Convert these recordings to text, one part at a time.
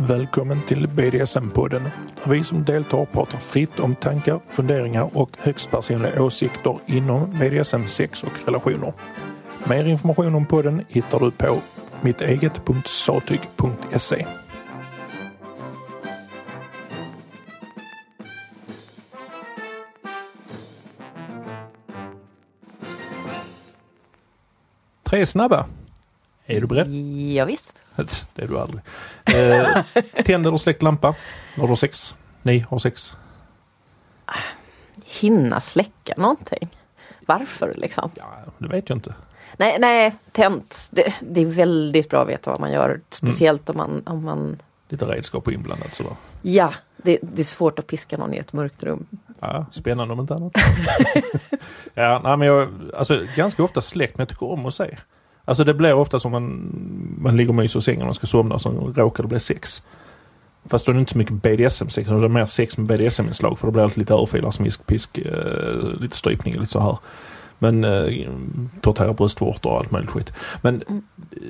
Välkommen till BDSM-podden där vi som deltar pratar fritt om tankar, funderingar och högst personliga åsikter inom BDSM, sex och relationer. Mer information om podden hittar du på mitteget.satyg.se. Tre snabba. Är du beredd? Ja, visst. Det är du aldrig. Eh, tänd eller släckt lampa när du har sex. Ni har sex. Hinna släcka någonting. Varför liksom? Ja, det vet jag inte. Nej, nej, tänt. Det, det är väldigt bra att veta vad man gör. Speciellt om man, om man... Lite redskap inblandat sådär. Ja, det, det är svårt att piska någon i ett mörkt rum. Ja, spännande om inte annat. ja, nej, men jag, alltså, ganska ofta släckt, men jag tycker om att se. Alltså det blir ofta som man, man ligger och myser i sängen och ska somna och så råkar det bli sex. Fast då är det inte så mycket BDSM-sex, utan det är mer sex med BDSM-inslag för då blir det lite örfilar, smisk, pisk, eh, lite strypning och lite så här. Men eh, tortera bröstvårtor och allt möjligt skit. Men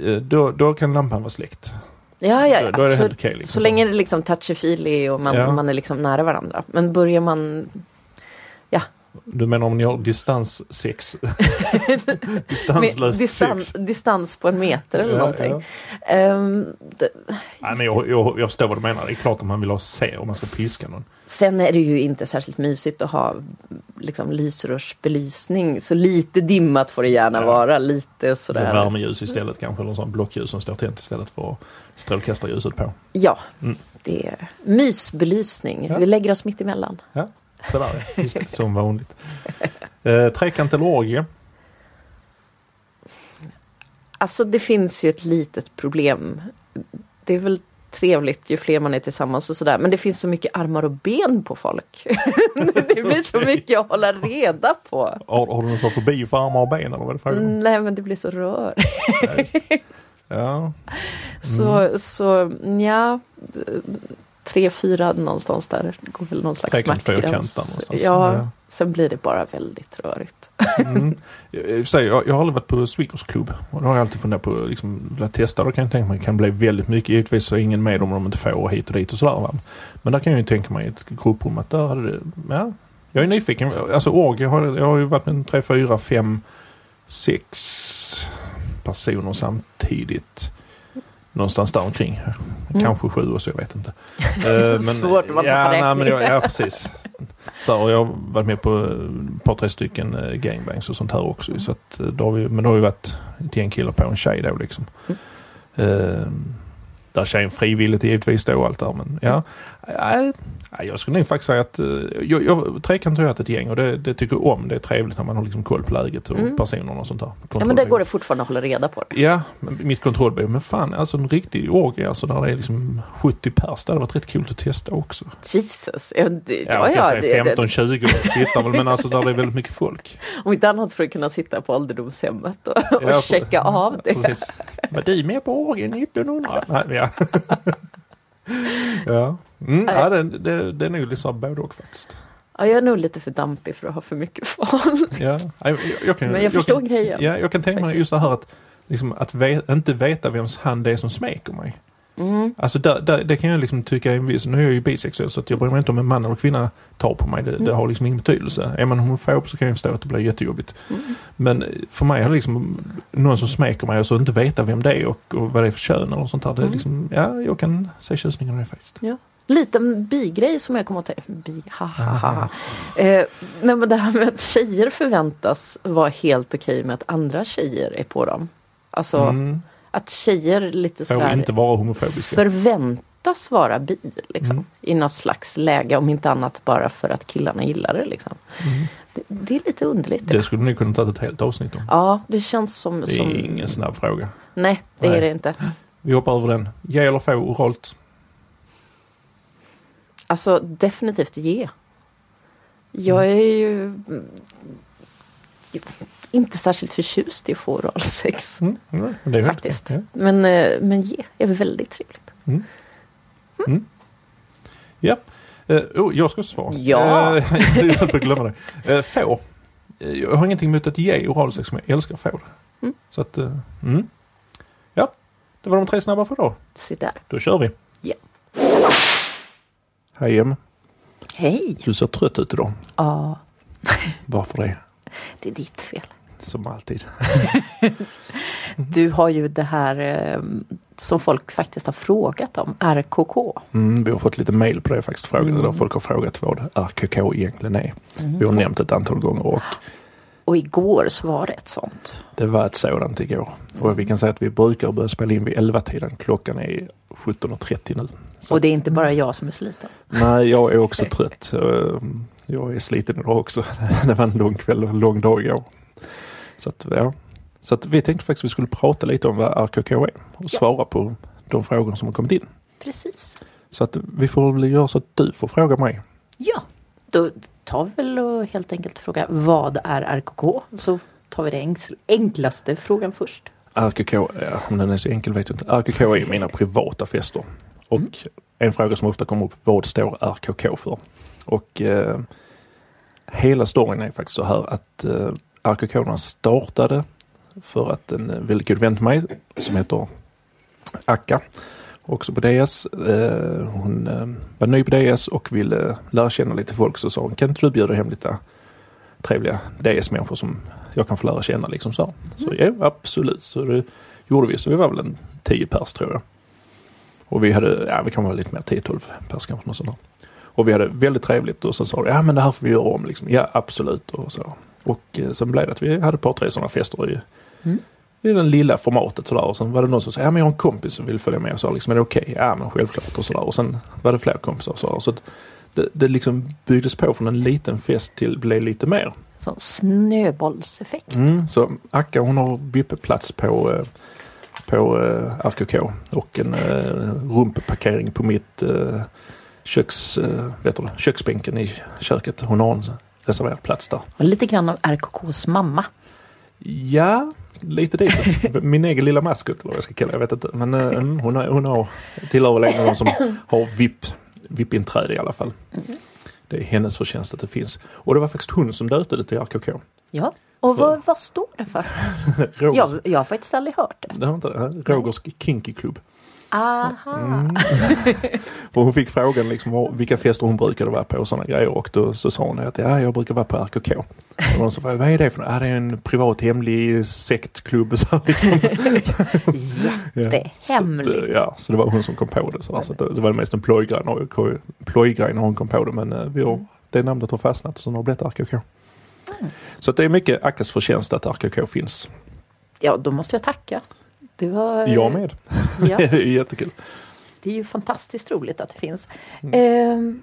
eh, då, då kan lampan vara släckt. Ja, ja, Då, då är det helt okej. liksom. så länge det är liksom touchy-feely och man, Ja. man är liksom nära varandra. Men börjar man... Du menar om ni har distanssex? Distanslöst distans, sex? distans på en meter eller Ja, någonting. ja. Det, Nej, men jag, jag, jag förstår vad du menar. Det är klart att man vill ha se om man ska piska någon. Sen är det ju inte särskilt mysigt att ha liksom, lysrörsbelysning. Så lite dimmat får det gärna Ja. vara. Lite sådär. värmeljus istället kanske, eller sån blockljus som står tänt istället för strålkastarljuset på. Ja, Mm. det är mysbelysning. Ja. Vi lägger oss mitt emellan. Sådär just det, som vanligt. Eh, trekant eller orgie? Alltså det finns ju ett litet problem. Det är väl trevligt ju fler man är tillsammans och sådär. Men det finns så mycket armar och ben på folk. det blir så mycket att hålla reda på. Har, har du någon sån fobi för armar och ben eller vad är det frågan? Nej men det blir så rör. Ja. Ja, Så, så ja, tre, fyra någonstans där. Det går väl någon slags smärtgräns. Ja, Ja. sen blir det bara väldigt rörigt. Mm. Jag, jag har aldrig varit på Sweakers klubb och då har jag alltid funderat på att liksom, vilja testa. Då kan jag tänka mig att det kan bli väldigt mycket. Givetvis så är ingen med om de inte får hit och dit och sådär. Va? Men där kan jag ju tänka mig i ett grupprum att där hade det, ja. Jag är nyfiken. Alltså orgie har jag har ju varit med tre, fyra, fem, sex personer samtidigt. Någonstans där omkring. Mm. Kanske sju också, jag vet inte. Eh, Svårt att vara ja, på nej, men jag, Ja, precis. Så, här, och jag har varit med på ett par, tre stycken eh, gangbangs och sånt här också. Så att, eh, då har vi, men då har vi varit ett gäng killar på en tjej då liksom. Mm. Eh, där tjejen frivilligt givetvis då och allt där. Men ja, Nej, jag skulle nog faktiskt säga att eh, jag, jag, trekant har jag ett gäng och det, det tycker jag om. Det är trevligt när man har liksom koll på läget och Mm. personerna och sånt där. Ja men där går det fortfarande att hålla reda på det. Ja, mitt kontrollbehov. Men fan, alltså en riktig orgie alltså där det är liksom 70 pers. Det hade varit rätt kul att testa också. Jesus. Ja, det, Ja, ja, jag ja, kan det, säga det, 15-20 kvittar väl, men alltså där det är väldigt mycket folk. om inte annat för att kunna sitta på ålderdomshemmet och, och Ja, checka av det. Precis. Var du med på orgien 1900? Nej, ja. ja. Mm, ja det, det, det är nog liksom både och faktiskt. Ja, jag är nog lite för dampig för att ha för mycket folk. Ja. Jag, jag kan, Men jag förstår kan, grejen. Ja, jag kan tänka mig Faktiskt. just det här att, liksom, att ve, inte veta vems hand det är som smeker mig. Mm. Alltså där, där, det kan jag liksom tycka är en viss, nu är jag ju bisexuell så att jag bryr mig inte om en man eller kvinna tar på mig. Det, det Mm. har liksom ingen betydelse. Är man homofob så kan jag förstå att det blir jättejobbigt. Mm. Men för mig det liksom någon som smeker mig och så inte veta vem det är och, och vad det är för kön eller sånt där. Det är Mm. liksom, ja, jag kan se tjusningen i det faktiskt. Liten bigrej som jag kommer att tänka bi, ha, ha, ha. Eh, nej, men det här med att tjejer förväntas vara helt okej med att andra tjejer är på dem. Alltså Mm. Att tjejer lite sådär inte vara homofobiska. förväntas vara bi liksom, Mm. i något slags läge. Om inte annat bara för att killarna gillar det. Liksom. Mm. Det, det är lite underligt. Det skulle ni kunna ta ett helt avsnitt om. Ja, det känns som... Det som... är ingen snabb fråga. Nej, det Nej. är det inte. Vi hoppar över den. Ge eller få oralt? Alltså definitivt ge. Jag är ju mm, inte särskilt förtjust i att få oralsex. Mm. Mm. Det är helt Faktiskt. okej. Men, eh, men ge är väldigt trevligt. Ja. Mm. ja. Eh, oh, jag ska svara. Ja. Eh, jag höll på att glömma det. Uh, få. Jag har ingenting emot att ge oralsex men jag älskar få. Mm. Så att, eh, mm. Ja, det var de tre snabba för idag. Se där. Då kör vi. Ja. Hej Em. Hej! Du ser trött ut idag. Ja, Varför det? Det är ditt fel. Som alltid. Du har ju det här eh, som folk faktiskt har frågat om, RKK. Mm, vi har fått lite mail på det faktiskt. Frågat, Mm. där folk har frågat vad RKK egentligen är. Mm. Vi har nämnt ett antal gånger och Och igår så var det ett sånt. det var ett sådant igår. Och vi kan säga att vi brukar börja spela in vid 11-tiden. Klockan är 17.30 nu. Så- Och det är inte bara jag som är sliten. Nej, jag är också trött. Jag är sliten idag också. Det var en lång kväll och en lång dag igår. Så att, ja. Så att vi tänkte faktiskt att vi skulle prata lite om vad RKK är och Ja. svara på de frågor som har kommit in. Precis. Så att vi får väl göra så att du får fråga mig. Ja, då tar vi väl och helt enkelt fråga vad är RKK? Så tar vi den enklaste frågan först. RKK, ja, om den är så enkel vet jag inte. RKK är mina privata fester. Och Mm. en fråga som ofta kommer upp, vad står RKK för? Och eh, hela storyn är faktiskt så här att eh, RKK startade för att en väldigt god vän till mig som heter Akka, också på DS. Eh, hon eh, var ny på DS och ville lära känna lite folk så sa hon, kan inte du bjuda hem lite trevliga DS-människor som jag kan få lära känna liksom så. Så ja, absolut. Så det gjorde vi. Så vi var väl en 10 pers tror jag. Och vi hade, ja vi kan vara lite mer 10-12 pers kanske. Något sånt där. Och vi hade väldigt trevligt och så sa de, ja men det här får vi göra om liksom. Ja absolut och så. Och eh, sen blev det att vi hade ett par tre sådana fester i, Mm. i den lilla formatet sådär. Och sen var det någon som sa, ja men jag har en kompis som vill följa med. Och sa liksom, är det okej? Ja men självklart och sådär. Och sen var det fler kompisar och sådär. Så att det, det liksom byggdes på från en liten fest till blev lite mer. Så snöbollseffekt. Mm, så Akka hon har VIP-plats på, eh, på eh, RKK och en eh, rumpparkering på mitt eh, köks, eh, vet du, köksbänken i köket. Hon har en reserverad plats där. Och lite grann av RKKs mamma. Ja, lite dit. Min egen lilla maskot eller vad jag ska kalla det, jag vet inte. Men eh, mm, hon, har, hon har, tillhör väl en av de som har VIP, VIP-inträde i alla fall. Det är hennes förtjänst att det finns. Och det var faktiskt hon som döpte det till RKK. Ja. Och För- vad, vad står det för? Jag, jag har faktiskt aldrig hört det. det har inte det? Rogers Kinky Club. Aha. Mm. och hon fick frågan liksom vilka fester hon brukade vara på och sådana grejer och då så sa hon att ja, jag brukar vara på RKK. Och någon sa vad är det för något? Ja, det är en privat hemlig sektklubb. Så här, liksom. Jättehemlig. Så, ja, så det var hon som kom på det. Så, så det, det var mest en plojgrej när, plojgrej när hon kom på det men eh, vi har, det namnet har fastnat och så har det blivit RKK. Mm. Så att det är mycket Akkas förtjänst att RKK finns. Ja, då måste jag tacka. Det var... Jag med. Ja, det är jättekul. det är ju fantastiskt roligt att det finns. Mm. Ehm,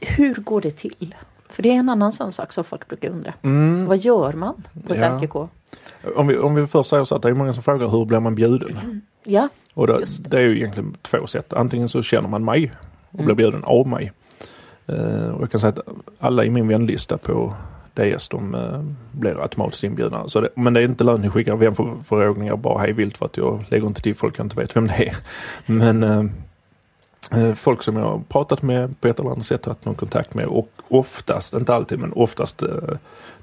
hur går det till? För det är en annan sån sak som folk brukar undra. Mm. Vad gör man på ett Ja. RKK? Om vi, om vi först säger så att det är många som frågar hur blir man bjuden? Ja, Och det, det. det är ju egentligen två sätt. Antingen så känner man mig och blir Mm. bjuden av mig. Eh, och jag kan säga att alla i min vänlista på DS de eh, blir automatiskt inbjudna. Så det, men det är inte lönt att skicka vänförfrågningar bara hej vilt för att jag lägger inte till folk jag inte vet vem det är. Men eh, eh, folk som jag har pratat med på ett eller annat sätt haft någon kontakt med och oftast, inte alltid men oftast eh,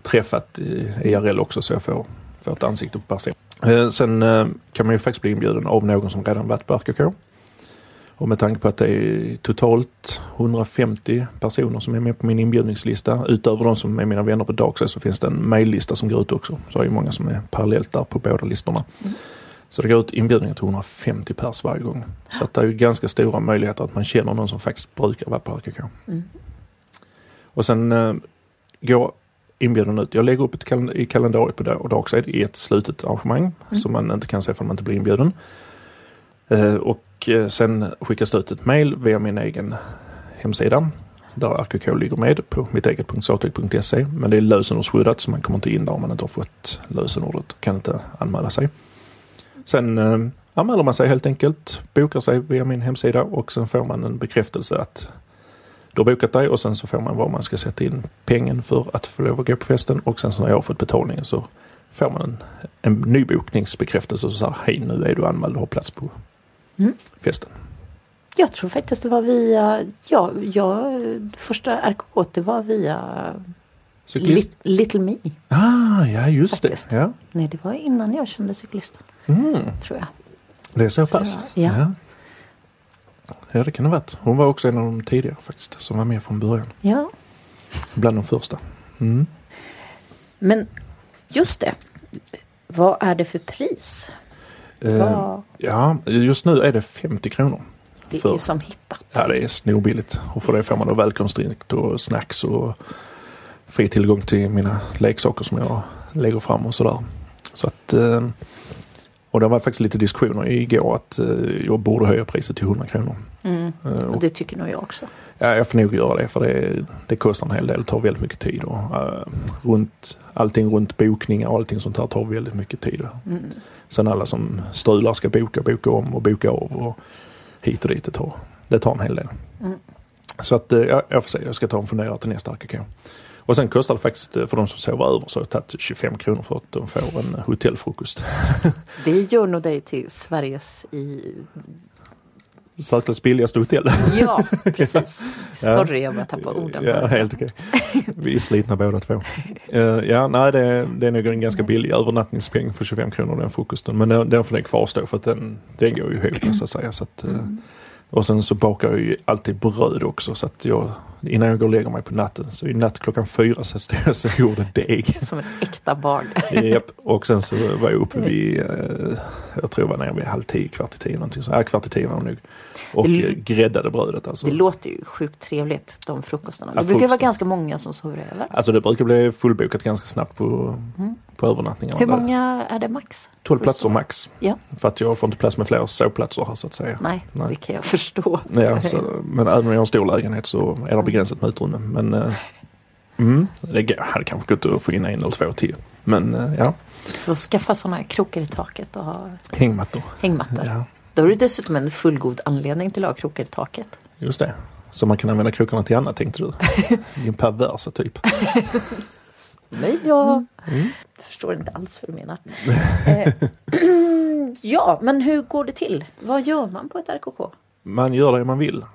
träffat i IRL också så jag får, får ett ansikte på person. Eh, sen eh, kan man ju faktiskt bli inbjuden av någon som redan varit på RKK. Och med tanke på att det är totalt 150 personer som är med på min inbjudningslista utöver de som är mina vänner på Darkside så finns det en mejllista som går ut också. Så det är många som är parallellt där på båda listorna. Mm. Så det går ut inbjudningar till 150 pers varje gång. Så att det är ju ganska stora möjligheter att man känner någon som faktiskt brukar vara på RKK. Mm. Och sen eh, går inbjudan ut. Jag lägger upp ett kalend- i kalendariet på Dar- Darkside i ett slutet arrangemang Mm. som man inte kan se för man inte blir inbjuden. Eh, och Eh, sen skickas det ut ett mail via min egen hemsida där RKK ligger med på mitteget.satec.se. Men det är lösenordsskyddat så man kommer inte in där om man inte har fått lösenordet och kan inte anmäla sig. Sen eh, anmäler man sig helt enkelt, bokar sig via min hemsida och sen får man en bekräftelse att du har bokat dig och sen så får man var man ska sätta in pengen för att få lov att gå på festen och sen så när jag har fått betalningen så får man en, en nybokningsbekräftelse och så här, hej nu är du anmäld och har plats på Mm. festen. jag tror faktiskt det var via, ja, ja första RKK det var via Cyklist? Lit- Little Me. Ah, ja just Faktiskt. det. Ja. Nej, det var innan jag kände cyklisten, Mm. tror jag. Det är så Så pass? var- ja. Ja det kan det ha varit. Hon var också en av de tidigare faktiskt som var med från början. Ja. Bland de första. Mm. Men just det. Vad är det för pris? Eh, ja, just nu är det 50 kronor. Det För- är som hittat. Ja, det är snorbilligt. Och för det får man då välkomstdrink och snacks och fri tillgång till mina leksaker som jag lägger fram och sådär. Så att, eh, och det var faktiskt lite diskussioner igår att eh, jag borde höja priset till 100 kronor. Mm. Eh, Och Och, det tycker nog jag också. ja, jag får nog göra det för det, det kostar en hel del. Det tar väldigt mycket tid. Och, eh, runt, allting runt bokningar och allting sånt här tar väldigt mycket tid. Mm. Sen alla som strular ska boka, boka om och boka av och hit och dit. Det tar, det tar en hel del. Mm. Så att eh, jag, jag får se, jag ska ta en funderare till nästa RKK. Och sen kostar det faktiskt, för de som sover över så har jag tagit 25 kronor för att de får en hotellfrukost. Det gör nog dig till Sveriges i... Särklass billigaste hotell. Ja, precis. Sorry, jag bara tappade orden. Ja, helt okej. Vi är slitna båda två. Eh, ja, nej det, det är nog en ganska billig övernattningspeng för 25 kronor den frukosten. Men den, den får den kvarstå för att den, den går ju ihop så att säga. Så att, Mm. Och sen så bakar jag ju alltid bröd också så att jag innan jag går och lägger mig på natten så i natt klockan fyra så stod jag så gjorde deg. Som ett äkta barn. Japp. Och sen så var jag uppe vid, eh, jag tror jag var nere vid halv tio, kvart i tio någonting. Så, ja, kvart i tio var det nog. Och Det- gräddade brödet alltså. Det låter ju sjukt trevligt, de frukostarna. Ja, Det brukar vara ganska många som sover över. Alltså det brukar bli fullbokat ganska snabbt på, Mm. på övernattningarna. Hur många är det max? 12 platser max. Ja. För att jag får inte plats med fler sovplatser här så att säga. Nej, Nej. det kan jag förstå. Ja, så, men även om jag har en stor lägenhet så är det begränsat med utrymme. Men eh, mm, det hade kanske gått att få in en eller två till. Men eh, ja, Du får skaffa sådana här krokar i taket och ha hängmattor. hängmattor. Ja, Då har du dessutom en fullgod anledning till att ha krokar i taket. just det. Så man kan använda krokarna till annat tänkte du? Din perversa typ. Nej, jag Mm. förstår inte alls vad du menar. Eh, ja, men hur går det till? Vad gör man på ett RKK? Man gör det man vill.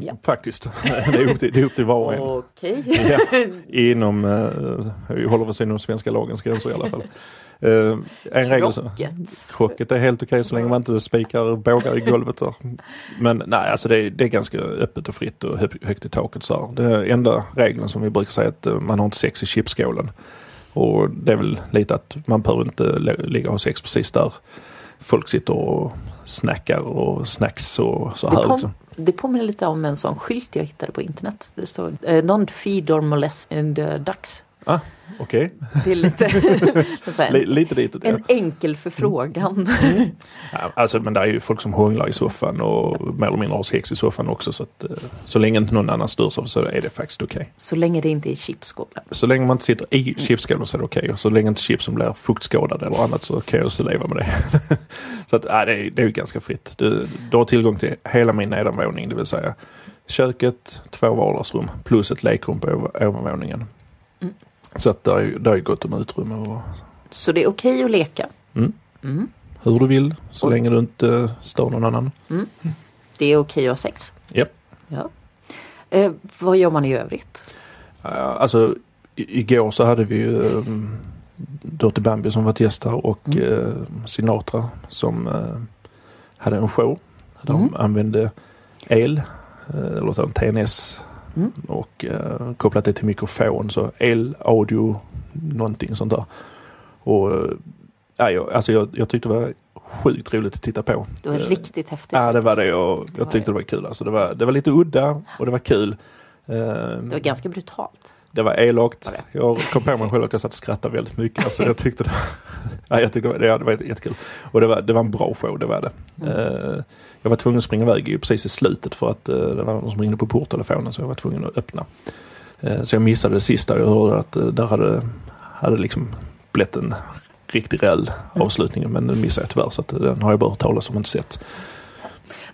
Ja. Faktiskt. Det är upp till, det är upp till var och en. Okej. Ja, inom, eh, vi håller oss inom svenska lagens gränser i alla fall. Eh, en regel så, Krocket. krocket är helt okej så länge man inte spikar bågar i golvet där. Men nej, alltså det är, det är ganska öppet och fritt och hö- högt i taket så här. Det enda regeln som vi brukar säga är att eh, man har inte sex i chipskålen. Och det är väl lite att man behöver inte ligga och ha sex precis där folk sitter och snackar och snacks och så här. Liksom det påminner lite om en sån skylt jag hittade på internet. Det står eh, Don't feed or molest in the ducks. Ah, Okej, Det är lite Li- lite ja. en enkel förfrågan. Ja, alltså, men det är ju folk som hånglar i soffan och mer eller mindre har sex i soffan också. Så, att, eh, så länge inte någon annan störs av så är det faktiskt okej. Så länge det inte är chipsskålen. Så länge man inte sitter i chipsskålen så är det okej. Och så länge inte chipsen blir fuktskadade eller annat så kan jag också leva med det. så att, ja, det, är, det är ju ganska fritt. Du, du har tillgång till hela min nedanvåning, det vill säga köket, två vardagsrum plus ett lekrum på ovanvåningen. Mm. Så att det är, ju- är gott om utrymme och Så det är okej att leka. Mm. Mm. hur du vill så Och- länge du inte eh, stör någon annan. Det är okej att ha sex. Japp. Ja. Eh, vad gör man i övrigt? Ja, Alltså i- igår så hade vi ju um, Dirty Bambi som var ett gäst här och Mm. eh, Sinatra som eh, hade en show. De Mm. använde el, eller så, TNS Mm. och eh, kopplat det till mikrofon. Så el, audio, någonting sånt där. Och eh, ja, jag, alltså jag, jag tyckte det var sjukt roligt att titta på. Det var Eh, riktigt häftigt. Ja det var det och jag tyckte det var kul. Alltså det, var, det var lite udda och det var kul. Det var ganska brutalt. Det var elakt. Jag kom på mig själv att jag satt och skrattade väldigt mycket. Alltså jag tyckte det, ja, jag tyckte det, var, det var jättekul. Och det var, det var en bra show, det var det. Mm. Eh, jag var tvungen att springa iväg precis i slutet för att eh, det var någon som ringde på porttelefonen så jag var tvungen att öppna. Eh, så jag missade det sista. Jag hörde att där hade, hade liksom blivit en riktig reell Mm. avslutning. Men den missade jag tyvärr så den har jag bara hört talas om och inte sett.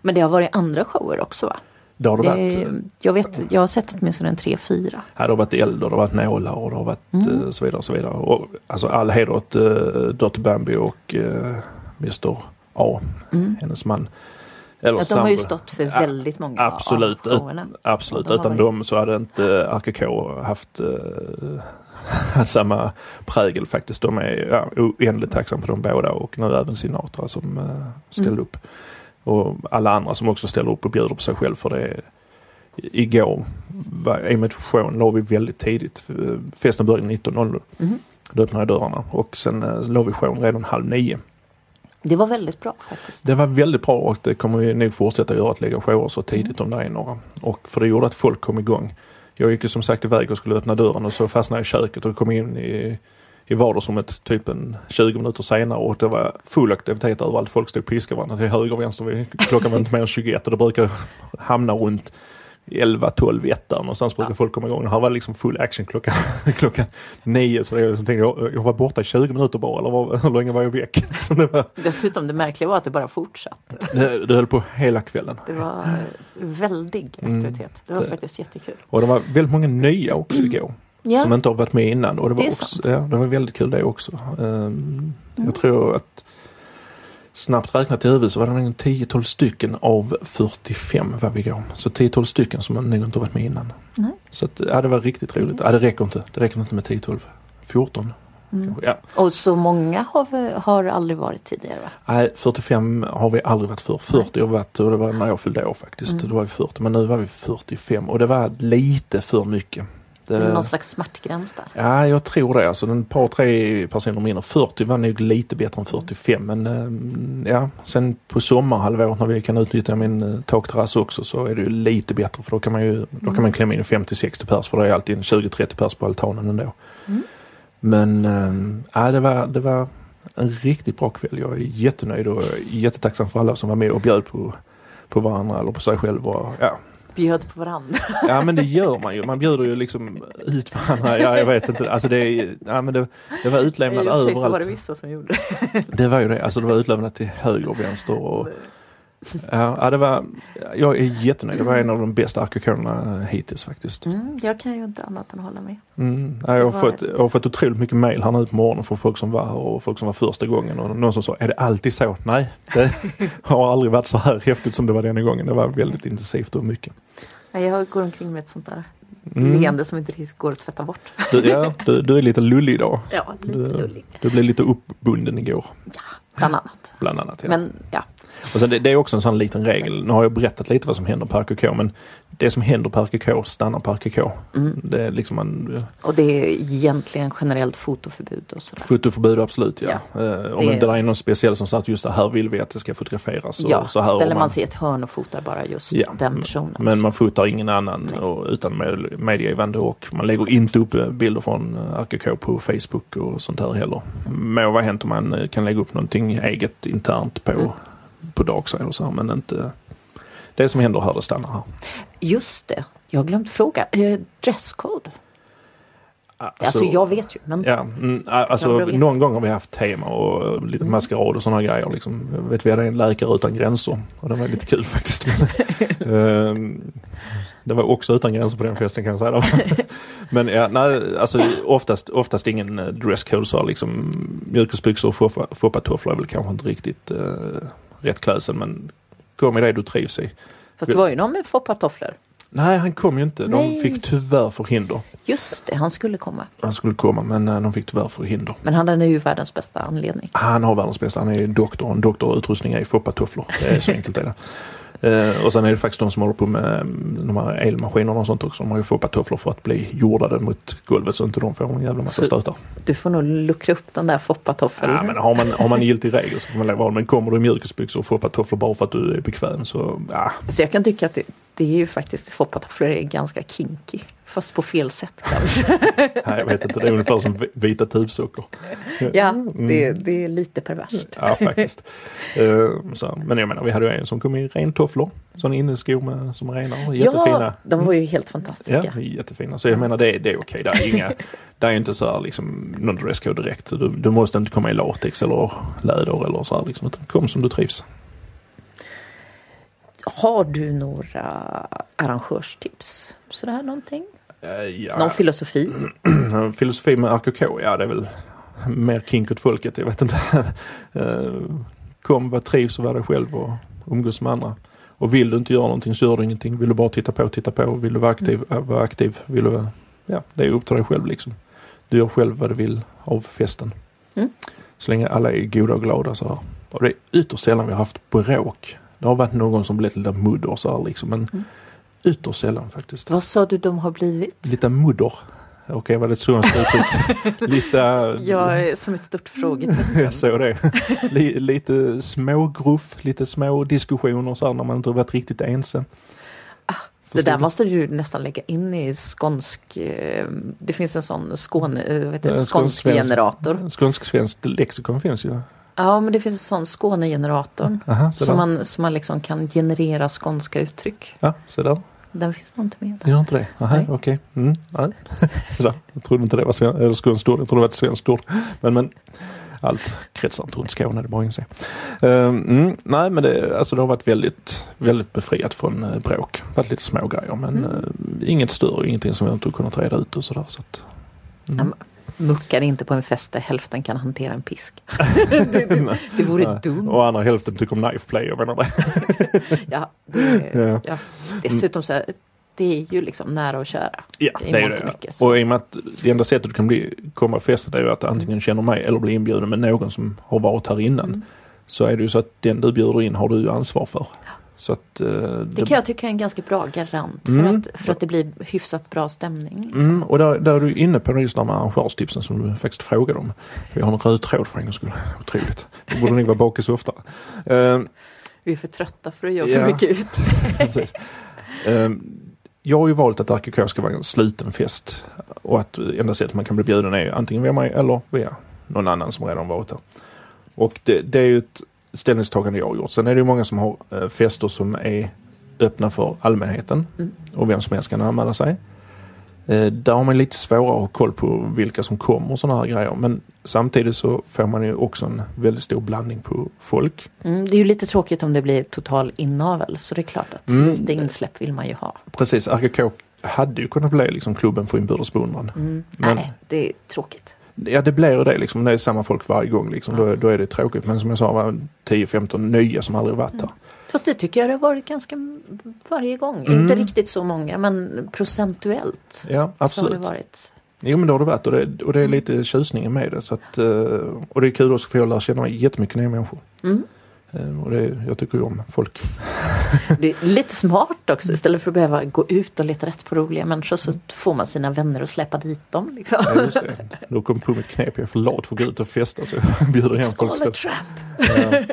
Men det har varit andra shower också va? Det har det varit. Det, jag, vet, jag har sett åtminstone en tre, fyra. Här det har varit eld och det har varit nålar och det har varit Mm. eh, så vidare. och Så vidare. Och, alltså all heder åt uh, Dirty Bambi och uh, Mr A, Mm. hennes man. Eller Att de har ju stått för Ja, väldigt många absolut. av showerna. Absolut, de utan varit- dem så hade inte RKK haft uh, samma prägel faktiskt. De är ja, oändligt tacksamma på de båda och nu även Sinatra som uh, ställde Mm. upp. Och alla andra som också ställer upp och bjuder på sig själv för det. Igår, i med showen la vi väldigt tidigt. Festen började 19.00. Mhm. Då öppnade dörrarna och sen eh, la vi showen redan halv nio. Det var väldigt bra faktiskt. Det var väldigt bra och det kommer vi nog fortsätta göra att lägga shower så tidigt om det är några. Och för det gjorde att folk kom igång. Jag gick ju som sagt iväg och skulle öppna dörren och så fastnade jag i köket och kom in i, i vardagsrummet typ en 20 minuter senare och det var full aktivitet överallt. Folk stod och piskade varandra till höger och vänster. Vi- Klockan var inte mer än 21 och det brukar hamna runt 11, 12, 1 där någonstans brukar Ja. folk komma igång. Här var det liksom full action klockan, klockan 9 så som tänkte, jag, jag var borta i 20 minuter bara eller var, hur länge var jag väck? Så det, var, Dessutom det märkliga var att det bara fortsatte. det, det höll på hela kvällen. Det var väldig Mm. aktivitet. Det var Det- faktiskt jättekul. Och det var väldigt många nya också igår. Ja, Som inte har varit med innan. Och det var, Det också. Mm. ja, det var väldigt kul det också. Ehm, Jag tror att snabbt räknat i huvudet så var det nog 10-12 stycken av 45 var vi igår. Så 10-12 stycken som nog inte har varit med innan. Nej. Så att, ja, det var riktigt roligt. Ja, det räcker inte. Det räcker inte med 10-12. 14 Mm. Ja. Och så många har, vi- har aldrig varit tidigare va? Nej, 45 har vi aldrig varit för. 40 har vi varit och det var när jag fyllde år faktiskt. Mm. Då var vi 40 men nu var vi 45 och det var lite för mycket. Det- Är det någon slags smärtgräns där? Ja, jag tror det. Alltså, en par, tre personer mindre. 40 var nog lite bättre än 45. Men eh, ja, sen på sommarhalvåret när vi kan utnyttja min eh, takterrass också så är det ju lite bättre. För då kan man ju då kan man klämma in 50-60 pers för det är alltid en 20-30 pers på altanen ändå. Mm. Men eh, ja, det, var, det var en riktigt bra kväll. Jag är jättenöjd och jättetacksam för alla som var med och bjöd på, på varandra eller på sig själv. Och, ja, Bjöd på varandra. Ja men det gör man ju. Man bjuder ju liksom ut varandra. Ja jag vet inte. Alltså det, är- ja, men det, det var I och för sig så var det överallt. vissa som gjorde det. Det var ju det. Alltså det var utlämnat till höger och vänster. Och, ja, ja, det var, jag är jättenöjd. Det var en av de bästa arkitekturerna hittills faktiskt. Mm, jag kan ju inte annat än hålla med. Mm. Ja, jag, har fått, jag har fått otroligt mycket mail här nu på morgonen från folk som var här och folk som var första gången. Och någon som sa, är det alltid så? Nej, det har aldrig varit så här häftigt som det var denna gången. Det var väldigt intensivt och mycket. Jag går omkring med ett sånt där Mm. leende som inte riktigt går att tvätta bort. Du, ja, du, du är lite lullig idag. Ja, lite Du- lullig. Du blev lite uppbunden igår. Bland annat. Bland annat. Ja. Men ja, och sen det, det är också en sån liten regel. Nu har jag berättat lite vad som händer på RKK men det som händer på RKK stannar på RKK. mm. Det är liksom man, och det är egentligen generellt fotoförbud och sådär. fotoförbud absolut ja. Eh, om det- inte är någon speciell som sagt just det här vill vi att det ska fotograferas. Ja, så här ställer och man sig i ett hörn och fotar bara just Ja, den personen. Men man fotar ingen annan Nej. och, utan med, medgivande och man lägger inte upp bilder från eh, RKK på Facebook och sånt här heller. Må vara hänt om man eh, kan lägga upp någonting eget internt på, Mm. På Darkside och så här men inte det som händer här det stannar här. Just det, jag har glömt fråga. Eh, dresscode? Alltså, Alltså jag vet ju, men Ja, mm, alltså någon gång har vi haft tema och lite Mm. maskerad och sådana grejer. Liksom. Vet vi hade en läkare utan gränser och det var lite kul faktiskt. Ehm, det var också utan gränser på den festen kan jag säga. Men ja, nej, alltså oftast, oftast ingen eh, dresscode så liksom mjukisbyxor och foppa- foppatofflor är väl kanske inte riktigt uh, rätt klädsel men kom i det du trivs i. fast det var ju någon med foppatofflor. Nej, han kom ju inte. De Nej. fick tyvärr förhinder. Just det, han skulle komma. Han skulle komma men eh, de fick tyvärr förhinder. Men han hade ju världens bästa anledning. Han har världens bästa. Han är doktor. En doktorutrustning är foppatofflor. Är så enkelt är det. Eh, och sen är det faktiskt de som håller på med mm, de här elmaskinerna och sånt också. De har ju foppatofflor för att bli jordade mot golvet så inte de får en jävla massa Så- stötar. Du får nog luckra upp den där foppatoffeln. Ja, men har man, har man giltig regel så får man det. Men kommer du i mjukisbyxor och foppatofflor bara för att du är bekväm så ja. Så jag kan tycka att det, det är ju faktiskt, foppatofflor är ganska kinky. Fast på fel sätt kanske. Nej, jag vet inte. Det är ungefär som vi- vita tubsockor. ja, Mm. det, det är lite perverst. Ja, faktiskt. Eh, så, men jag menar, vi hade ju en som kom i rentofflor. Sådana inneskor med, som är rena och jättefina. Ja, de var ju helt fantastiska. Ja, jättefina. Så jag menar det, det är okej. Det är inga, det är inte så här liksom någon dresscode direkt. Du, du måste inte komma i latex eller läder eller så här liksom. Utan kom som du trivs. Har du några arrangörstips? Sådär någonting? Eh, ja. Någon filosofi? Filosofi med RKK, ja det är väl mer kink åt folket. Jag vet inte. Eh, Kom, var trivs och var dig själv och umgås med andra. Och vill du inte göra någonting så gör du ingenting. Vill du bara titta på, titta på. Vill du vara aktiv, äh, var aktiv. Vill du, ja, det är upp till dig själv liksom. Du gör själv vad du vill av festen. Mm. Så länge alla är goda och glada så. Och det är ytterst sällan vi har haft bråk Det har varit någon som blivit lite mudder så här liksom. Men Mm. ytterst sällan faktiskt. Vad sa du de har blivit? Lite mudder. Okej, var det ett skånskt uttryck? lite... Jag är som ett stort frågetecken. Jag såg det. Li- lite smågruff, lite små diskussioner så här när man inte varit riktigt ense. Ah, Det där måste du nästan lägga in i skånsk... eh, Det finns en sån Skåne, eh, vad heter det, skånsk- skånsk generator. Skånsk-svenskt lexikon finns ju. Ja men det finns en sån Skånegenerator. Aha, så Som man, som man liksom kan generera skånska uttryck. Ja, så. Den finns nog inte med Det där. gör inte det? Aha, okej. Mm, nej. Sådär. Jag trodde inte det var sven- eller skånskt ord. Jag trodde det var ett svenskt ord. Men, men allt kretsar inte runt Skåne, det bara inse. Ehm, mm, nej, men det, alltså det har varit väldigt, väldigt befriat från uh, bråk. varit lite små grejer men Mm. eh, inget större, ingenting som vi inte har kunnat reda ut och sådär. Så att, Ja, mm. Muckar inte på en fest där hälften kan hantera en pisk. det, det, det vore Nej. dumt. Och andra hälften tycker om knife play, jag menar det. Ja, det, Ja. ja. Dessutom så här, det är ju liksom nära och kära. Ja, det är och det. mycket, så. Och i och med att det enda sättet du kan bli, komma festen det är ju att antingen känner mig eller bli inbjuden med någon som har varit här innan. Mm. Så är det ju så att den du bjuder in har du ansvar för. Så att, eh, Det kan jag tycka är en ganska bra garant för, Mm. att, för att det blir hyfsat bra stämning. Liksom. Mm, och där, där är du inne på just de här arrangörstipsen som du faktiskt frågade om. Vi har en röd tråd för en gångs skull. Otroligt. Vi borde nog vara bakis oftare. Eh, Vi är för trötta för att göra Ja. för mycket ut. Eh, jag har ju valt att RKK ska vara en sluten fest. Och att enda sättet man kan bli bjuden är antingen via mig eller via någon annan som redan varit där. Och det, det är ju ett ställningstagande jag har gjort. Sen är det ju många som har eh, fester som är öppna för allmänheten. Mm. Och vem som helst kan anmäla sig. Eh, där har man lite svårare att ha koll på vilka som kommer och sådana här grejer. Men samtidigt så får man ju också en väldigt stor blandning på folk. Mm, det är ju lite tråkigt om det blir total inavel så det är klart att Mm. lite insläpp vill man ju ha. Precis, RKK hade ju kunnat bli liksom klubben för inbördes beundran. Mm. Men- Nej, det är tråkigt. Ja det blir ju det liksom. Det är samma folk varje gång liksom. Då, då är det tråkigt. Men som jag sa, var 10-15 nya som aldrig varit där. Fast det tycker jag det har varit ganska varje gång. Mm. Inte riktigt så många men procentuellt Ja så har absolut. det varit. Jo men det har det varit och det, och det är lite tjusningen med det. Så att, eh, och det är kul också för jag lär känna jättemycket nya människor. Mm. Eh, Och det, jag tycker ju om folk. Det är lite smart också istället för att behöva gå ut och leta rätt på roliga människor så får man sina vänner och släppa dit dem. Liksom. Ja, just det. Då kom på mitt knep, jag är för lat för att gå ut och festa så jag bjuder hem It's folk all a istället. trap.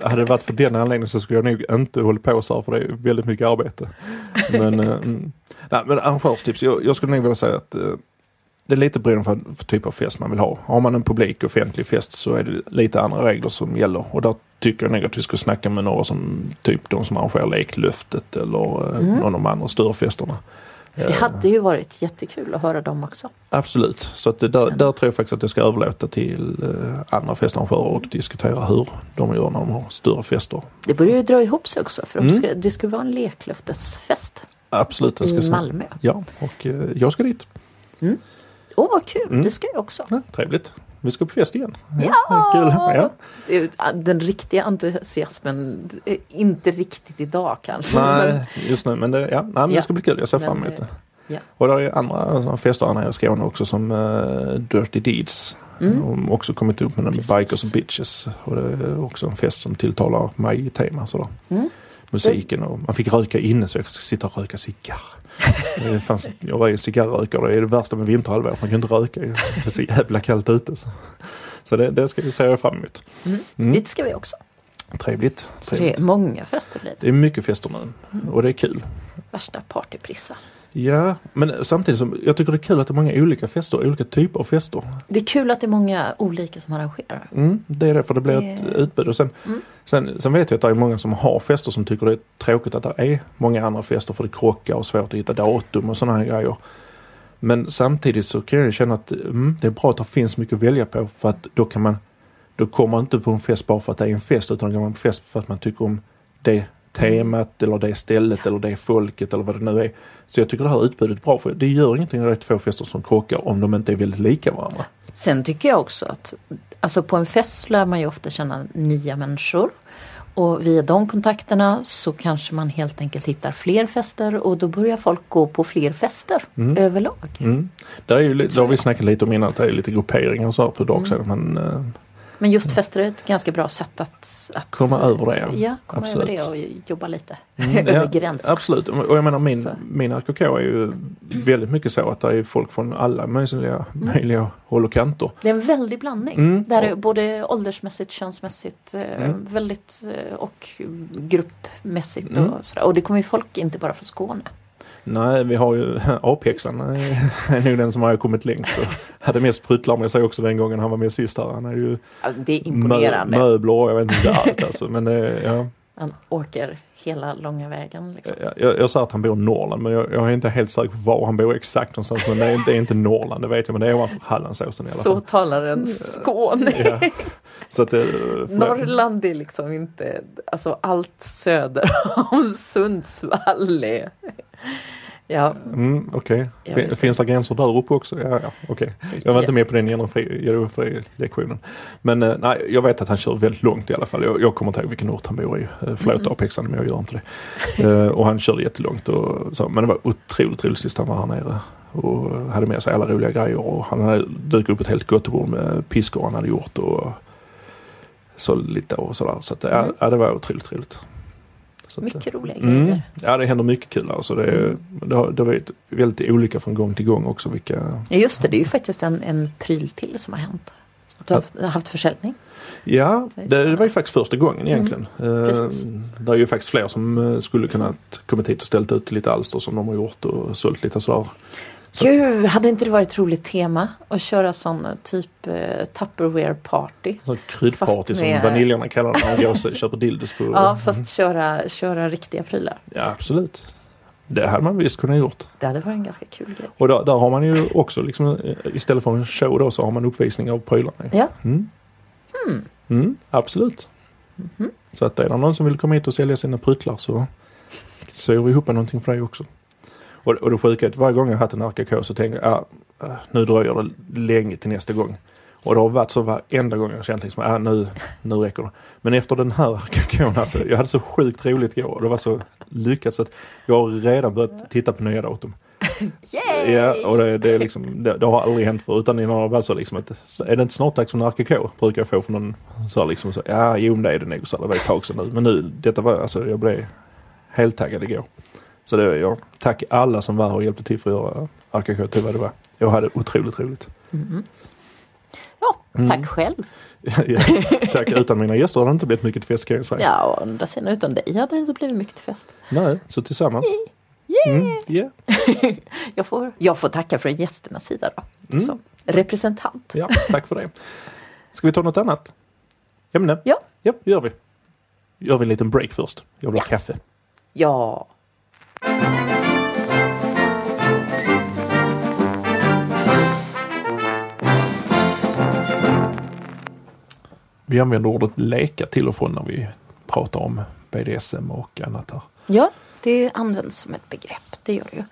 Ja. Hade det varit för den anledningen så skulle jag nog inte hålla på så här för det är väldigt mycket arbete. Men, eh, mm. Nej, men arrangörstips, jag, jag skulle nog vilja säga att eh, det är lite beroende på för typ av fest man vill ha. Har man en publik offentlig fest så är det lite andra regler som gäller. Och där tycker jag nog att vi ska snacka med några som typ de som arrangerar Leklöftet eller eh, Mm. någon av de andra större festerna. Det Eh, hade ju varit jättekul att höra dem också. Absolut, så att där, där tror jag faktiskt att jag ska överlåta till eh, andra festarrangörer och diskutera hur de gör när de har större fester. Det börjar ju dra ihop sig också för Mm. ska, det ska vara en leklöftesfest Absolut, jag ska i. Malmö. Ja, och jag ska dit. Åh vad kul, Mm. det ska jag också. Ja, trevligt. Vi ska på fest igen. Ja! Kul. Ja. Det är- Den riktiga entusiasmen, är inte riktigt idag kanske. men- Nej, just nu. Men, det, ja, nej, men Ja. det ska bli kul. Jag ser Men, fram emot det. ja. Och det är andra fester nere i Skåne också som eh, Dirty Deeds. Mm. De också kommit upp med den Precis. Bikers och Bitches. Och det är också en fest som tilltalar mig i tema. Sådär. Mm. Musiken och man fick röka inne så jag ska sitta och röka cigarr. Det fanns, jag är cigarrrökare, det är det värsta med vinterhalvåret. Man kan inte röka, det är så jävla kallt ute. Så, så det, det ska jag se fram emot. Mm. Mm. Dit ska vi också. Trevligt. Så det trevligt. är många fester blir det. Det är mycket fester nu och det är kul. Värsta partyprissa. Ja, men samtidigt som jag tycker det är kul att det är många olika fester, olika typer av fester. Det är kul att det är många olika som arrangerar. Mm, det är det, för det blir Det- ett utbud. Och sen, Mm. sen, sen vet jag att det är många som har fester som tycker det är tråkigt att det är många andra fester för det krockar och svårt att hitta datum och sådana här grejer. Men samtidigt så kan jag känna att mm, det är bra att det finns mycket att välja på för att då kan man då kommer man inte på en fest bara för att det är en fest utan då går man på fest för att man tycker om det temat eller det stället eller det folket eller vad det nu är. Så jag tycker det här utbudet är bra för det gör ingenting när det är två fester som krockar om de inte är väldigt lika varandra. Sen tycker jag också att alltså på en fest lär man ju ofta känna nya människor. Och via de kontakterna så kanske man helt enkelt hittar fler fester och då börjar folk gå på fler fester Mm. överlag. Mm. Det, är ju, det har vi snackat lite om innan, att det är lite grupperingar och så på dag sedan. Men, eh, Men just fester är ett ganska bra sätt att, att Komma över det, ja. Ja, komma Absolut. över det och jobba lite Mm, över ja, gränserna. Absolut, och jag menar min, Så. min RKK är ju väldigt mycket så att det är folk från alla möjliga, möjliga håll och kanter. Det är en väldig blandning. Mm. Där är både åldersmässigt, könsmässigt, eh, Mm. väldigt eh, och gruppmässigt Mm. och sådär. Och det kommer ju folk inte bara från Skåne. Nej, vi har ju Apexan är nog den som har kommit längst och hade mest pryttlar med sig också den gången han var med sist här. Han är ju Ja, det är mö, imponerande. möbler och jag vet inte allt alltså. Men ja, Han åker hela långa vägen. Liksom. jag, jag, jag sa att han bor i Norrland men jag, jag är inte helt säker på var han bor exakt någonstans. Men det är, det är inte Norrland, det vet jag. Men det är ovanför Hallandsåsen i alla Så fall. talar en Skåne. Ja. Så att Norrland är liksom inte, alltså allt söder om Sundsvall är... Ja, Mm, Okej, vet finns det gränser där uppe också? Ja, ja, okej. Jag var inte med på den geografi-lektionen. Men eh, nej, jag vet att han kör väldigt långt i alla fall. Jag, jag kommer inte ihåg vilken ort han bor i. Eh, Förlåt Mm. Apexan men jag gör inte det. Eh, och han körde jättelångt. Och så, men det var otroligt roligt sist han var här nere. Och hade med sig alla roliga grejer. Och han hade dykt upp ett helt gottebord med piskor han hade gjort. Och så lite och sådär. Så att, Mm. ja, det var otroligt roligt. Så att, mycket roliga Mm. grejer. Ja det händer mycket kul alltså. Det, är- Mm. det, har, det har varit väldigt olika från gång till gång också vilka... Ja, just det, det är ju faktiskt en, en pryl till som har hänt. Du har haft- haft försäljning. Ja, Det det, var ju faktiskt första gången egentligen. Eh, Mm. Precis. det är ju faktiskt fler som eh, skulle kunnat kommit hit och ställt ut lite alster som de har gjort och sålt lite sådär. Så- Gud, hade inte det varit ett roligt tema att köra sån typ eh, Tupperware party? Så kryddparty Fast som med- vaniljerna kallar det när de går och köper dildos på... Ja, fast köra, köra riktiga prylar. Ja, absolut. Det hade man visst kunnat gjort. Det hade varit en ganska kul grej. Och där, där har man ju också liksom, eh, istället för en show då så har man uppvisning av prylarna. Ja. Mm. Mm, absolut. Mhm. Så att är det någon som vill komma hit och sälja sina pryttlar så syr vi ihop någonting för dig också. Och, och det sjuka är att varje gång jag haft en RKK så tänker jag ah, nu dröjer det länge till nästa gång. Och det har varit så varenda gång jag har känt liksom, ah, nu, nu räcker det. Men efter den här RKK, alltså, jag hade så sjukt roligt igår och det var så lyckat så att jag har redan börjat titta på nya datum. Yay! Ja, och det, det, är liksom, det, det har aldrig hänt förut. Utan innan har varit så liksom att, är det inte snart dags för en RKK? Brukar jag få från någon så liksom så, ja jo det är det nog. Så det var ett tag sedan nu. Men nu, detta var, alltså jag blev helt taggad igår. Så det, jag tack alla som var och hjälpte till för att göra till vad det var. Jag hade otroligt roligt. Mhm. Ja, Mm. tack själv. ja, tack, utan mina gäster hade det inte blivit mycket fest kan jag säga. Ja, å andra sidan utan dig hade det inte blivit mycket fest. Nej, så tillsammans. Mm, yeah. Jag får, jag får tacka från gästernas sida då. Mm. Så, representant. Ja, tack för det. Ska vi ta något annat? Ämne? Ja. Ja, gör vi. Gör vi en liten break först. Jag vill ha Ja. kaffe. Ja. Vi använder ordet leka till och från när vi pratar om BDSM och annat här. Ja, det används som ett begrepp. Det gör det ju.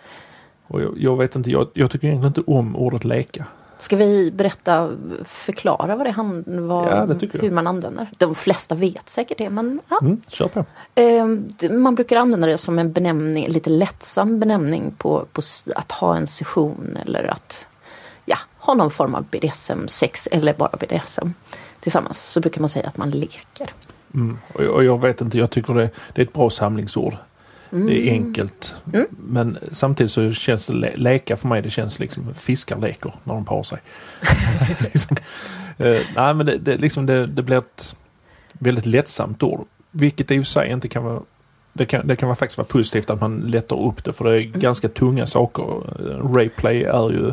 Och jag, jag vet inte, jag, jag tycker egentligen inte om ordet leka. Ska vi berätta, förklara vad det handlar vad, Ja, det hur man använder? De flesta vet säkert det, men ja. Mm, kör på. Eh, d- Man brukar använda det som en benämning, lite lättsam benämning på, på att ha en session eller att ja, ha någon form av BDSM, sex eller bara BDSM tillsammans. Så brukar man säga att man leker. Mm. Och, jag, och jag vet inte, jag tycker det, det är ett bra samlingsord. Mm. Det är enkelt. Mm. Men samtidigt så känns det, le- leka för mig, det känns liksom fiskar leker när de parar sig. liksom, eh, nej men det, det, liksom det, det blir ett väldigt lättsamt ord. Vilket i och för sig inte kan vara det kan, det kan faktiskt vara positivt att man lättar upp det för det är Mm. ganska tunga saker. Rayplay är ju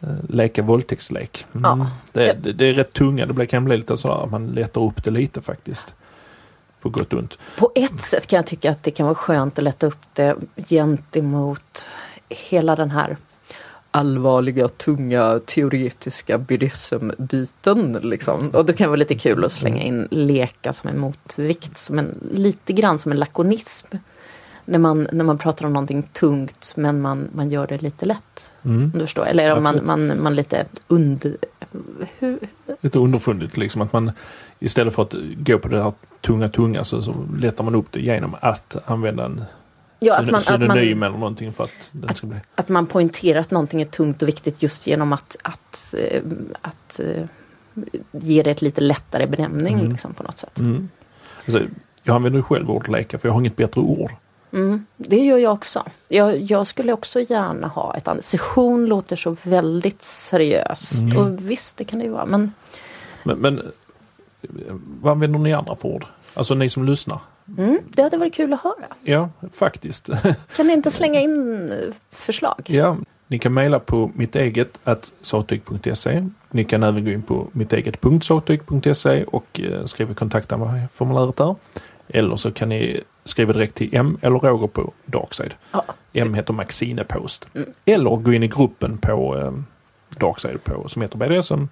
eh, leka våldtäktslek. Mm. Ja. Det, det, det är rätt tunga, det kan bli lite sådär att man lättar upp det lite faktiskt. På gott och ont. På ett sätt kan jag tycka att det kan vara skönt att lätta upp det gentemot hela den här allvarliga, tunga, teoretiska BDSM-biten. Liksom. Och det kan vara lite kul att slänga in leka som en motvikt, som en, lite grann som en lakonism. När man, när man pratar om någonting tungt men man, man gör det lite lätt. Mm. Du förstår? Eller om man, man, man lite under... Hur, Lite underfundigt liksom att man istället för att gå på det här tunga tunga så, så lättar man upp det genom att använda en ja, att, man, att, synonym man, eller någonting för att den ska bli... att man poängterar att någonting är tungt och viktigt just genom att, att, eh, att eh, ger det ett lite lättare benämning Mm. liksom, på något sätt. Mm. Alltså, jag använder själv ordet leka för jag har inget bättre ord. Mm, det gör jag också. Jag, jag skulle också gärna ha ett annat. Session låter så väldigt seriöst. Mm. Och visst, det kan det ju vara. Men Men, men eh, vad använder ni andra för ord? Alltså ni som lyssnar? mm, det hade varit kul att höra. Ja, faktiskt. Kan ni inte slänga in eh, förslag? ja, ni kan mejla på mitt eget att sattyg.se. Ni kan även gå in på mitteget.sattyg.se och eh, skriva kontaktformuläret där. Eller så kan ni skriva direkt till M eller Roger på Darkside. Ja. M heter Maxine Post. Mm. Eller gå in i gruppen på eh, Darkside på, som heter BDSM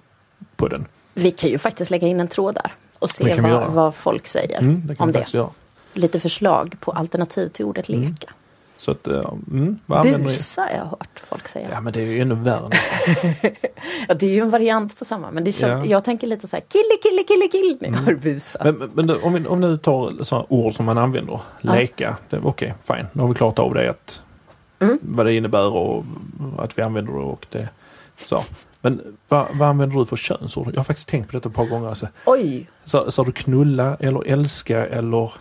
på den. Vi kan ju faktiskt lägga in en tråd där och se vad, vad folk säger. Mm, det Om det. göra. Lite förslag på alternativ till ordet Mm. leka. Så att, eh, mm? Busa har jag hört folk säga. Ja men det är ju ännu värre nästan. Ja, det är ju en variant på samma. Men det kän- Ja. jag tänker lite så här kille, kille, kille, kille när jag Mm. hör busa. Men, men- men om vi om vi nu tar sådana ord som man använder. Ja. Leka. Okej, fine. Nu har vi klarat av det. Att, Mm. Vad det innebär och att vi använder det och det. Så. Men vad, vad använder du för könsord? Jag har faktiskt tänkt på detta ett par gånger. Alltså. Oj, Så, så du knulla eller älska eller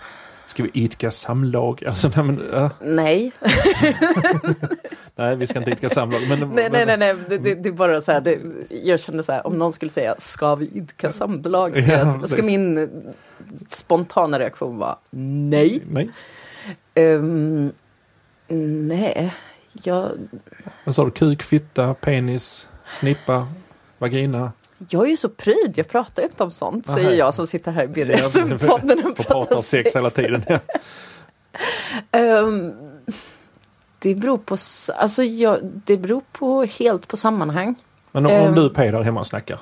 ska vi idka samlag? Alltså, nej, men, ja. nej. nej, vi ska inte idka samlag. Men, nej, nej, men- nej, nej. Det, det, det är bara så här. Det, jag kände så här, om någon skulle säga ska vi idka samlag? Ska, Ja, ska min spontana reaktion vara nej. Nej. Ehm, nej, jag, Vad sa du? Kuk, fitta, penis, snippa, vagina? jag är ju så pryd, jag pratar inte om sånt, Aha. säger jag som sitter här i BDSM-podden och pratar sex hela tiden. Ja. Ehm, det beror på, alltså jag, det beror på helt på sammanhang. Men om, om Ehm. du är P där hemma och snackar.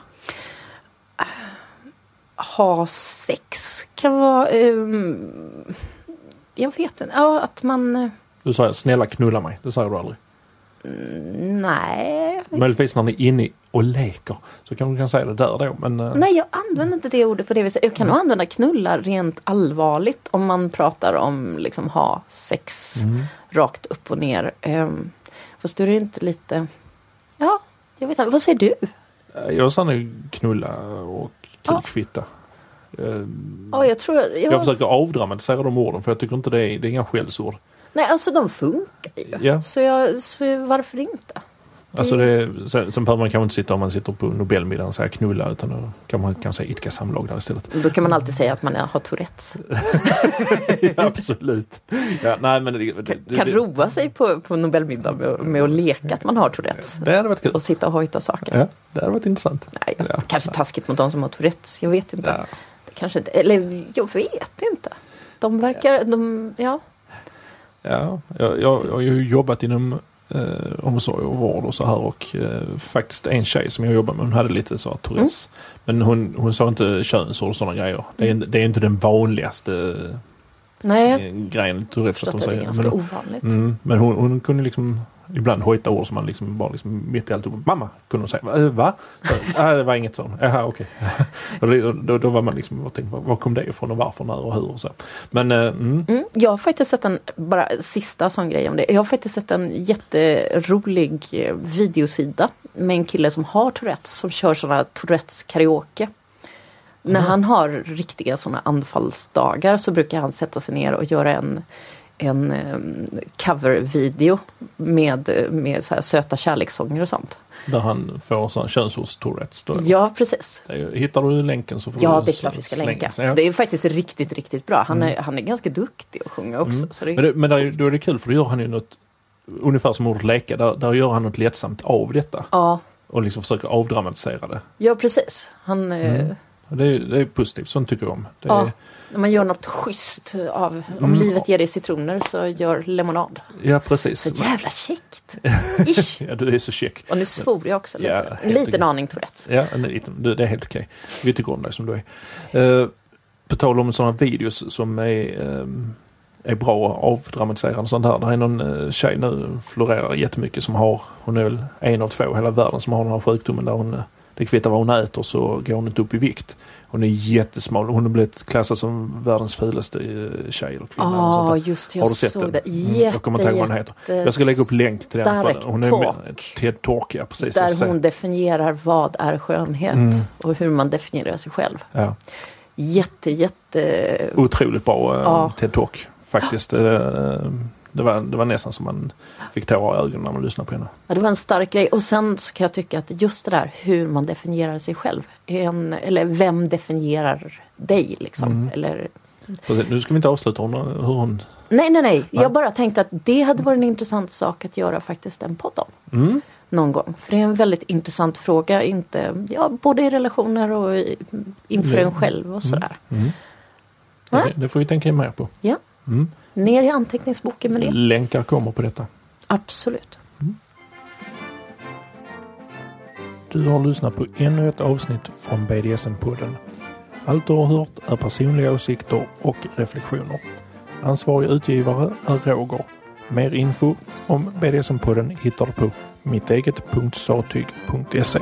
Ha sex kan vara, ehm, jag vet inte, ja att man, eh, Du säger snälla knulla mig. Det säger du aldrig. Mm, nej. Möjligtvis när ni är inne och leker. Så kan du kan säga det där då. Men, eh, Nej, jag använder inte det ordet på det viset. Jag kan nog använda knulla rent allvarligt om man pratar om liksom ha sex Mm. rakt upp och ner. Um, fast då är inte lite, ja, jag vet inte, vad säger du? Jag sa nu knulla och Ja. kukfitta. Eh, Ja, jag tror, jag, Jag försöker avdramatisera de orden för jag tycker inte det är, det är inga skällsord. Nej alltså de funkar ju. Ja. Så, jag, så varför inte? Alltså det, sen, sen behöver man kanske inte sitta om man sitter på Nobelmiddagen och säga knulla utan då kan man kan säga idka samlag där istället. Då kan man alltid säga att man har Tourettes. ja, absolut. Ja, nej, men det, Kan, kan roa sig på, på Nobelmiddag med, med att leka att man har Tourettes. det hade varit kul. Och sitta och hojta saker. Ja, det hade varit intressant. Nej, Ja. kanske taskigt mot de som har Tourettes. Jag vet inte. Det kanske inte, eller jag vet inte. De verkar, de, ja. Ja, jag, jag, jag har ju jobbat inom eh, omsorg och vård och så här och eh, faktiskt en tjej som jag jobbar med hon hade lite så här Tourettes. Men hon, hon sa inte könsord och sådana grejer. Det är, det är inte den vanligaste Nej, eh, grejen Tourettes att hon det är ganska Men, ovanligt. mm, men hon, hon kunde liksom ibland hojta ord som man liksom bara liksom mitt i allt. Mamma kunde hon säga. Va? Så, det var inget sånt. Jaha, okej. Det- då, då var man liksom och tänkte, var kom det ifrån och varför, när och hur och så. Men eh, mm, Mm, jag har faktiskt sett en, bara sista sån grej om det. Jag har faktiskt sett en jätterolig eh, videosida med en kille som har Tourettes som kör såna Tourettes karaoke. När Mhm. han har riktiga såna anfallsdagar så brukar han sätta sig ner och göra en, en um, covervideo med, med så här söta kärlekssånger och sånt. där han får sån könsords-tourettes. Ja, precis. Hittar du länken så får Ja, du det är klart vi ska länka. Ja. Det är faktiskt riktigt, riktigt bra. Han är, Mm. han är ganska duktig att sjunga också. Mm. Det, Men, det, men där, då är det kul för då gör han ju något Ungefär som ordet leka, där, där gör han något lättsamt av detta ja, och liksom försöker avdramatisera det. ja, precis. Han, eh, Mm. Och Det är, det är positivt, sånt tycker jag om. Det är, Ja. När man gör något schysst av, om Mm. livet ger dig citroner så gör lemonad. ja precis. Så jävla käckt! Ish. Ja, du är så check. Och nu svor jag också lite. Ja, en liten aning Tourettes. Ja, en liten, du, det är helt okej. Vi tycker om dig som du är. Eh, på tal om sådana videos som är, ehm, är bra avdramatiserande sånt här. Det är någon uh, tjej nu, florerar jättemycket, som har, hon är väl en av två i hela världen som har den här sjukdomen där hon, eh, Det kvittar vad hon äter så går hon inte upp i vikt. Hon är jättesmal. Hon har blivit klassad som världens fulaste eh, tjej eller kvinna. Ja, där. just det. Har Jag du sett såg den? det. Mm, Jätte, jag kommer inte ihåg vad den heter. Jag ska lägga upp länk till den. Hon är. TED Talk, ja precis. Där hon definierar vad är skönhet Mm. och hur man definierar sig själv. Ja. Jätte, jätte... Otroligt bra eh, Ja. TED Talk faktiskt. Eh, Det var, det var nästan som man fick tårar i ögonen när man lyssnade på henne. Ja, det var en stark grej. Och sen så kan jag tycka att just det där hur man definierar sig själv. En, eller vem definierar dig liksom. Mm. Eller, Nu ska vi inte avsluta hon, hur hon... nej, nej, nej. Nej. Jag bara tänkte att det hade varit en intressant sak att göra faktiskt en podd om. Mm. Någon gång. För det är en väldigt intressant fråga. Inte, ja, både i relationer och i, inför en Mm. själv och sådär. Mm. Det, det får vi tänka mer på. Ja. Mm. Ner i anteckningsboken med det. Länkar kommer på detta. Absolut. Du har lyssnat på ännu ett avsnitt från BDSM-podden. Allt du har hört är personliga åsikter och reflektioner. Ansvarig utgivare är Roger. Mer info om BDSM-podden hittar du på mitteget.satyg.se.